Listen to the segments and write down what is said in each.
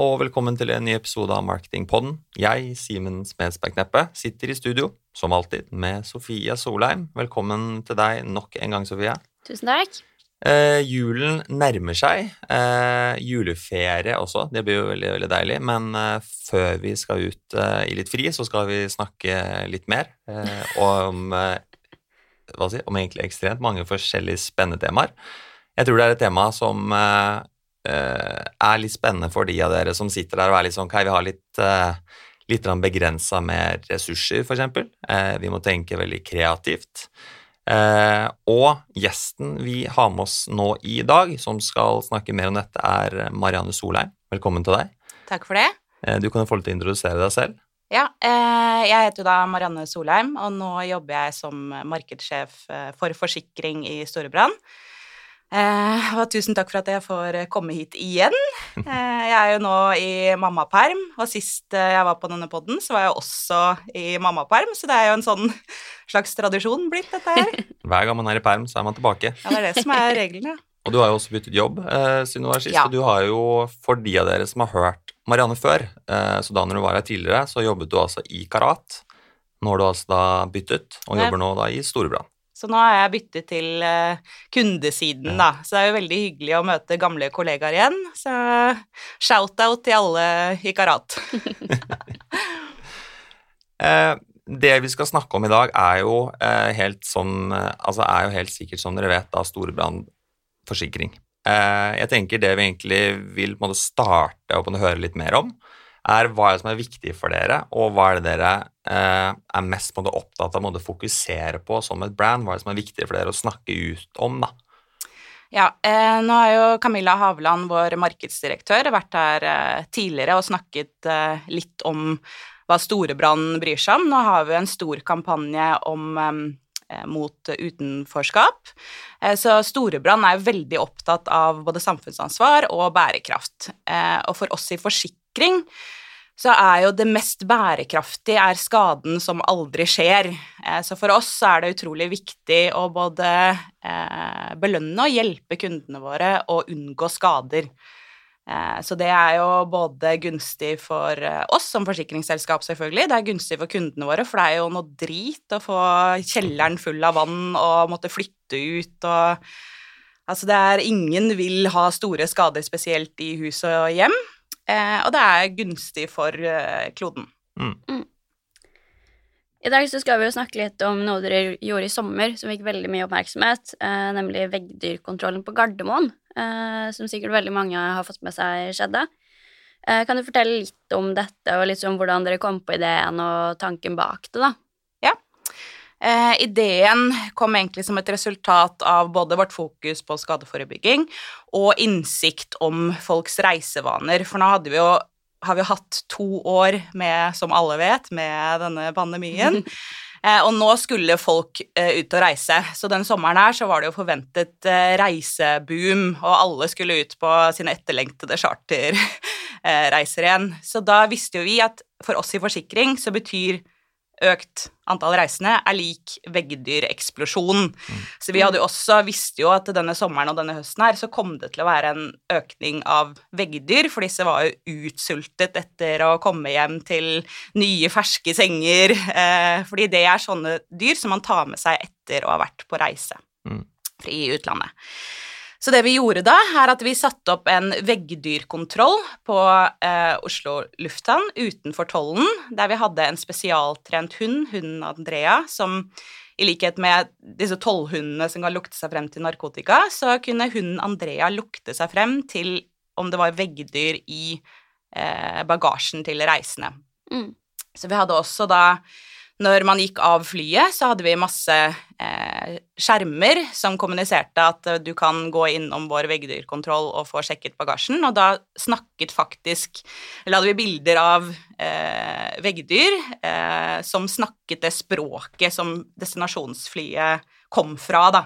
Og velkommen til en ny episode av Marketingpodden. Jeg, Simen Smedsberg Kneppe, sitter i studio, som alltid, med Sofia Solheim. Velkommen til deg nok en gang, Sofia. Tusen takk. Eh, julen nærmer seg. Eh, juleferie også, det blir jo veldig, veldig deilig. Men eh, før vi skal ut eh, i litt fri, så skal vi snakke litt mer eh, om, eh, si, om egentlig ekstremt mange forskjellige spennende temaer. Jeg tror det er et tema som er litt spennende for de av dere som sitter der og er litt sånn Kai, vi har litt, uh, litt begrensa med ressurser, f.eks. Uh, vi må tenke veldig kreativt. Eh, og gjesten vi har med oss nå i dag, som skal snakke mer om dette, er Marianne Solheim. Velkommen til deg. Takk for det. Eh, du kan få lov til å introdusere deg selv. Ja, eh, jeg heter da Marianne Solheim, og nå jobber jeg som markedssjef eh, for forsikring i Storebrand. Eh, og tusen takk for at jeg får komme hit igjen. Eh, jeg er jo nå i mammaperm, og sist eh, jeg var på denne podden, så var jeg også i mammaperm, så det er jo en sånn slags tradisjon blitt, dette her. Hver gang man er i perm, så er man tilbake. Ja, det er det som er reglene. Og du har jo også byttet jobb eh, siden du var sist, Ja. og du har jo, for de av dere som har hørt Marianne før, eh, så da når du var her tidligere, så jobbet du altså i Karat. Nå har du altså da byttet, og jobber nå da i Storebrand. Så nå har jeg byttet til eh, kundesiden, da. Så det er jo veldig hyggelig å møte gamle kollegaer igjen. Så shout-out til alle i Karat. Eh, det vi skal snakke om i dag, er jo, eh, helt, som, eh, altså er jo helt sikkert, som dere vet, da storbrannforsikring. Jeg tenker det vi egentlig vil på en måte starte å høre litt mer om, er hva er det som er viktig for dere, og hva er det dere eh, er mest måte opptatt av å fokusere på som et brand? Hva er det som er viktig for dere å snakke ut om, da? Ja, eh, nå har jo Camilla Havland, vår markedsdirektør, vært her eh, tidligere og snakket eh, litt om hva Storebrand bryr seg om. Nå har vi en stor kampanje om eh, mot utenforskap. Eh, Så Storebrand er veldig opptatt av både samfunnsansvar og bærekraft. Eh, Og for oss i forsikring så er jo det mest bærekraftige er skaden som aldri skjer. Eh, Så for oss er det utrolig viktig å både eh, belønne og hjelpe kundene våre å unngå skader. Eh, Så det er jo både gunstig for oss som forsikringsselskap, selvfølgelig. Det er gunstig for kundene våre, for det er jo noe drit å få kjelleren full av vann og måtte flytte ut og Altså, det er Ingen vil ha store skader, spesielt i hus og hjem. Eh, og det er gunstig for eh, kloden. I dag så skal vi jo snakke litt om noe dere gjorde i sommer som fikk veldig mye oppmerksomhet, eh, nemlig veggdyrkontrollen på Gardermoen, eh, som sikkert veldig mange har fått med seg skjedde. Eh, kan du fortelle litt om dette, og litt om hvordan dere kom på ideen og tanken bak det, da? Eh, ideen kom egentlig som et resultat av både vårt fokus på skadeforebygging og innsikt om folks reisevaner. For nå hadde vi jo, har vi jo hatt to år med, som alle vet, med denne pandemien. Eh, og nå skulle folk eh, ut og reise, så den sommeren her så var det jo forventet eh, reiseboom, og alle skulle ut på sine etterlengtede charterreiser igjen. Så da visste jo vi at for oss i forsikring så betyr økt antall reisende er lik veggdyreksplosjon. Så vi hadde jo også visste jo at denne sommeren og denne høsten her så kom det til å være en økning av veggdyr, for disse var jo utsultet etter å komme hjem til nye, ferske senger. Eh, fordi det er sånne dyr som man tar med seg etter å ha vært på reise Mm. i utlandet. Så det vi gjorde da, er at vi satte opp en veggdyrkontroll på eh, Oslo lufthavn utenfor tollen, der vi hadde en spesialtrent hund, hunden Andrea, som i likhet med disse tollhundene som kan lukte seg frem til narkotika, så kunne hunden Andrea lukte seg frem til om det var veggdyr i eh, bagasjen til reisende. Mm. Så vi hadde også da når man gikk av flyet, så hadde vi masse eh, skjermer som kommuniserte at eh, du kan gå innom vår veggdyrkontroll og få sjekket bagasjen, og da snakket faktisk Eller hadde vi bilder av eh, veggdyr eh, som snakket det språket som destinasjonsflyet kom fra, da.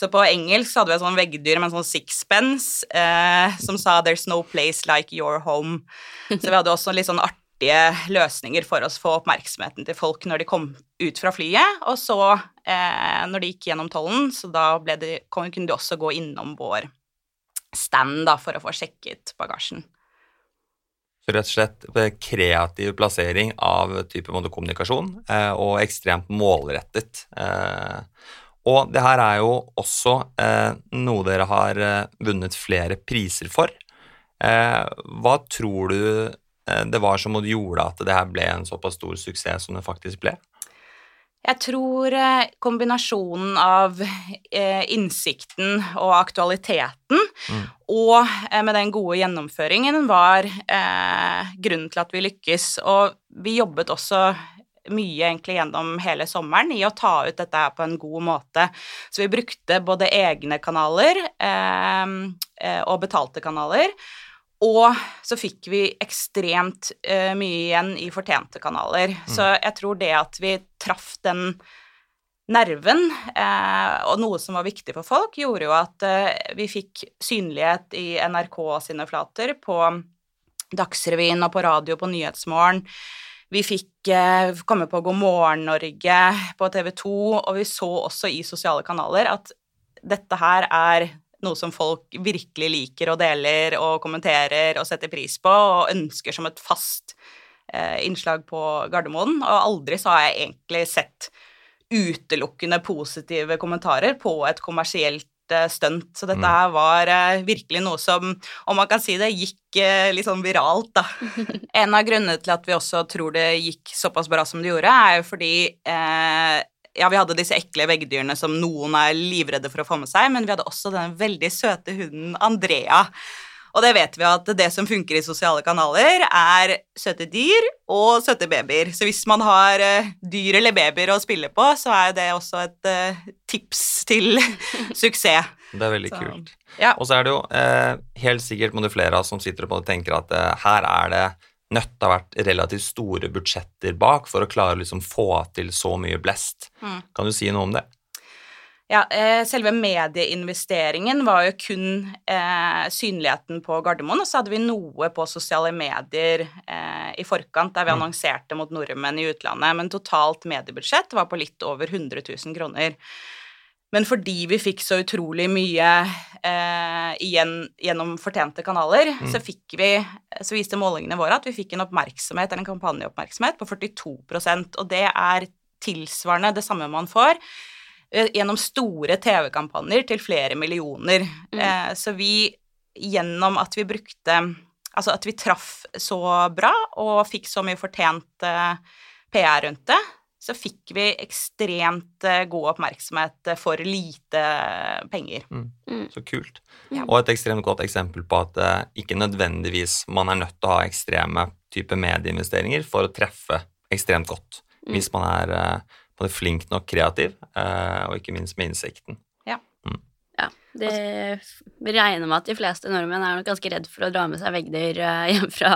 Så på engelsk hadde vi et sånn veggdyr med en sånn sixpence eh, som sa 'There's no place like your home'. Så vi hadde også en litt sånn artige løsninger for å få oppmerksomheten til folk når de kom ut fra flyet. Og så, eh, når de gikk gjennom tollen, så da det, kunne de også gå innom vår stand da, for å få sjekket bagasjen. rett og slett eh, kreativ plassering av type modekommunikasjon, eh, og ekstremt målrettet. Eh, og det her er jo også eh, noe dere har eh, vunnet flere priser for. Eh, hva tror du det var som gjorde at det her ble en såpass stor suksess som det faktisk ble? Jeg tror kombinasjonen av innsikten og aktualiteten mm. og med den gode gjennomføringen var eh, grunnen til at vi lykkes. Og vi jobbet også mye egentlig gjennom hele sommeren i å ta ut dette her på en god måte. Så vi brukte både egne kanaler eh, eh, og betalte kanaler. Og så fikk vi ekstremt uh, mye igjen i fortjente kanaler. Mm. Så jeg tror det at vi traff den nerven, uh, og noe som var viktig for folk, gjorde jo at uh, vi fikk synlighet i NRK sine flater, på Dagsrevyen og på radio på Nyhetsmorgen. Vi fikk komme på God morgen Norge på TV 2, og vi så også i sosiale kanaler at dette her er noe som folk virkelig liker og deler og kommenterer og setter pris på og ønsker som et fast eh, innslag på Gardermoen. Og aldri så har jeg egentlig sett utelukkende positive kommentarer på et kommersielt stunt. Så dette mm. her var uh, virkelig noe som, om man kan si det, gikk uh, litt sånn viralt, da. en av grunnene til at vi også tror det gikk såpass bra som det gjorde, er jo fordi uh, ja, vi hadde disse ekle veggdyrene som noen er livredde for å få med seg, men vi hadde også den veldig søte hunden Andrea og det vet vi at det som funker i sosiale kanaler, er søte dyr og søte babyer. Så hvis man har uh, dyr eller babyer å spille på, så er det også et uh, tips til suksess. Det er veldig så, kult. Ja. Og så er det jo eh, helt sikkert må det flere av oss som sitter og tenker at her er det nødt til å ha vært relativt store budsjetter bak for å klare å liksom få til så mye blest. Mm. Kan du si noe om det? Ja, eh, selve medieinvesteringen var jo kun eh, synligheten på Gardermoen, og så hadde vi noe på sosiale medier eh, i forkant der vi mm. annonserte mot nordmenn i utlandet, men totalt mediebudsjett var på litt over 100 000 kroner. Men fordi vi fikk så utrolig mye eh, igjen gjennom fortjente kanaler, mm. så vi, så viste målingene våre at vi fikk en oppmerksomhet, eller en kampanjeoppmerksomhet på 42% og det er tilsvarende det samme man får Eh, gjennom store TV-kampanjer til flere millioner. Mm. Eh, så vi, gjennom at vi brukte Altså at vi traff så bra og fikk så mye fortjent eh, PR rundt det, så fikk vi ekstremt god oppmerksomhet for lite penger. Mm. Mm. Så kult. Ja. Og et ekstremt godt eksempel på at uh, ikke nødvendigvis man er nødt til å ha ekstreme type medieinvesteringer for å treffe ekstremt godt. Mm. Hvis man er uh, både flink nok kreativ, uh, og ikke minst med innsikten. Ja. Det, vi regner med at de fleste nordmenn er nok ganske redd for å dra med seg veggdyr eh, hjem fra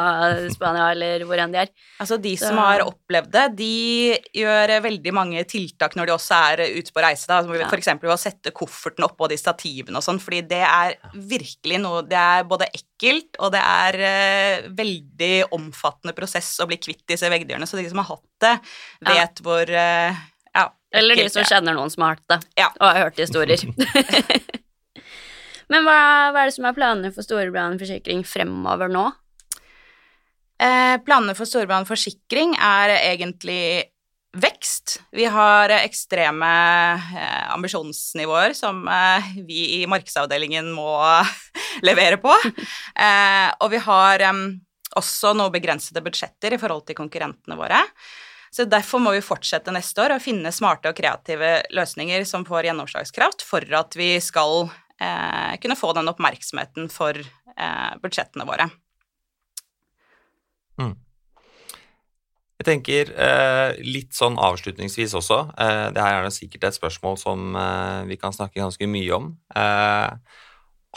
Spania eller hvor enn de er. Altså De Så. som har opplevd det, de gjør veldig mange tiltak når de også er ute på reise. da, ja. F.eks. ved å sette kofferten oppå de stativene og sånn, fordi det er virkelig noe Det er både ekkelt, og det er uh, veldig omfattende prosess å bli kvitt disse veggdyrene. Så de som har hatt det, vet ja. hvor uh, Eller de som kjenner noen som har hatt det, ja. og har hørt historier. Men hva, hva, er det som er planene for Storebrand forsikring fremover nå? Eh, planene for Storebrand forsikring er egentlig vekst. Vi har ekstreme eh, ambisjonsnivåer som eh, vi i markedsavdelingen må levere på. Eh, og vi har også noe begrensede budsjetter i forhold til konkurrentene våre. Så Derfor må vi fortsette neste år å finne smarte og kreative løsninger som får gjennomslagskraft, for at vi skal eh, kunne få den oppmerksomheten for eh, budsjettene våre. Mm. Jeg tenker eh, litt sånn avslutningsvis også eh, Det her er sikkert et spørsmål som eh, vi kan snakke ganske mye om. Eh,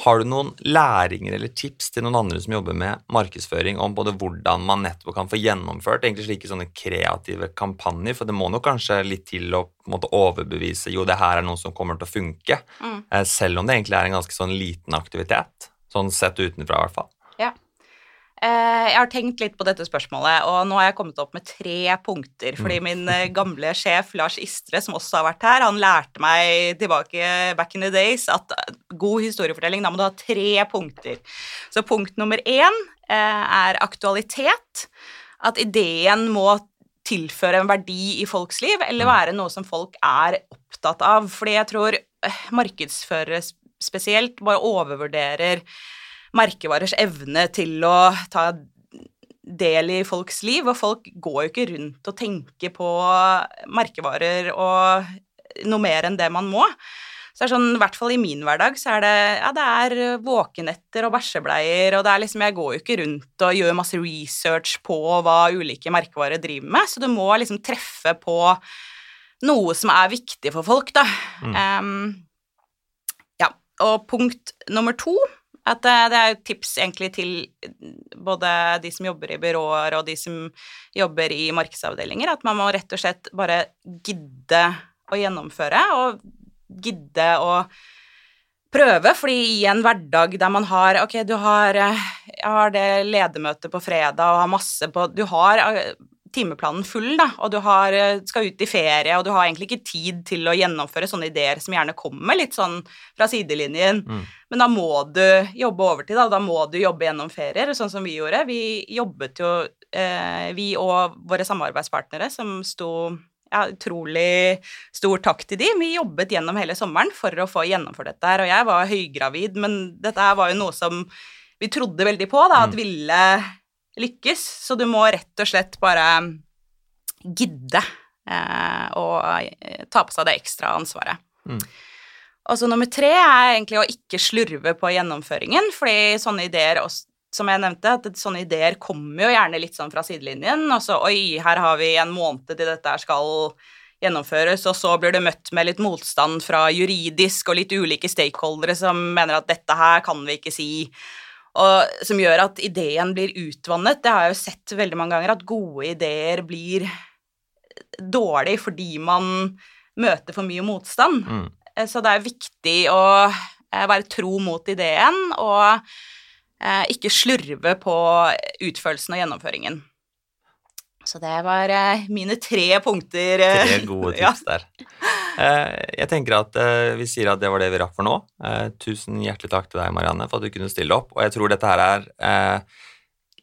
har du noen læringer eller tips til noen andre som jobber med markedsføring, om både hvordan man nettopp kan få gjennomført egentlig slike sånne kreative kampanjer? For det må nok kanskje litt til å måte, overbevise jo, det her er noe som kommer til å funke. Mm. Eh, selv om det egentlig er en ganske sånn liten aktivitet. Sånn sett utenfra, i hvert fall. Eh, jeg har tenkt litt på dette spørsmålet, og nå har jeg kommet opp med tre punkter. Fordi Mm. min eh, gamle sjef Lars Istre, som også har vært her, han lærte meg tilbake back in the days at eh, god historiefortelling, da må du ha tre punkter. Så punkt nummer én er aktualitet. At ideen må tilføre en verdi i folks liv, eller Mm. være noe som folk er opptatt av. Fordi jeg tror markedsførere spesielt bare overvurderer merkevarers evne til å ta del i folks liv, og folk går jo ikke rundt og tenker på merkevarer og noe mer enn det man må. Så det er sånn, i hvert fall i min hverdag, så er det ja, det er våkenetter og bæsjebleier, og det er liksom Jeg går jo ikke rundt og gjør masse research på hva ulike merkevarer driver med, så du må liksom treffe på noe som er viktig for folk, da. Mm. Um, ja. Og punkt nummer to at det, det er jo tips egentlig til både de som jobber i byråer og de som jobber i markedsavdelinger, at man må rett og slett bare gidde å gjennomføre, og gidde å prøve, fordi i en hverdag der man har Ok, du har, eh, har det ledermøtet på fredag og har masse på Du har eh, timeplanen full, da, og du har, eh, skal ut i ferie, og du har egentlig ikke tid til å gjennomføre sånne ideer som gjerne kommer litt sånn fra sidelinjen. Mm. Men da må du jobbe overtid, da. Da må du jobbe gjennom ferier, sånn som vi gjorde. Vi jobbet jo, eh, vi og våre samarbeidspartnere, som sto ja, utrolig stor takk til de. Vi jobbet gjennom hele sommeren for å få gjennomført dette her, og jeg var høygravid, men dette her var jo noe som vi trodde veldig på, da, at Mm. ville lykkes. Så du må rett og slett bare gidde eh, å eh, ta på seg det ekstra ansvaret. Mm. Og så nummer tre er egentlig å ikke slurve på gjennomføringen, fordi sånne ideer også som jeg nevnte, at sånne ideer kommer jo gjerne litt sånn fra sidelinjen. Og så oi, her har vi en måned til dette skal gjennomføres, og så blir det møtt med litt motstand fra juridisk og litt ulike stakeholdere som mener at dette her kan vi ikke si. Og som gjør at ideen blir utvannet. Det har jeg jo sett veldig mange ganger, at gode ideer blir dårlig fordi man møter for mye motstand. Mm. Eh, Så det er viktig å eh, være tro mot ideen og eh, ikke slurve på utførelsen og gjennomføringen. Så det var mine tre punkter. Tre gode tips der. Jeg tenker at eh, vi sier at det var det vi rakk for nå. Eh, Tusen hjertelig takk til deg, Marianne, for at du kunne stille opp. Og jeg tror dette her er eh,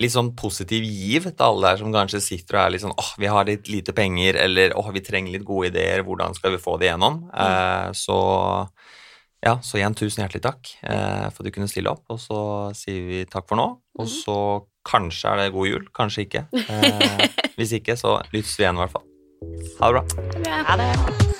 litt sånn positiv giv til alle der som kanskje sitter og er litt sånn åh, vi har litt lite penger, eller åh, vi trenger litt gode ideer, hvordan skal vi få det gjennom? Mm. Så ja, så igjen tusen hjertelig takk eh, for at du kunne stille opp, og så sier vi takk for nå. Og så kanskje er det god jul, kanskje ikke. Eh, Hvis ikke, så lyttes vi igjen i hvert fall. Ha det bra. Ha det.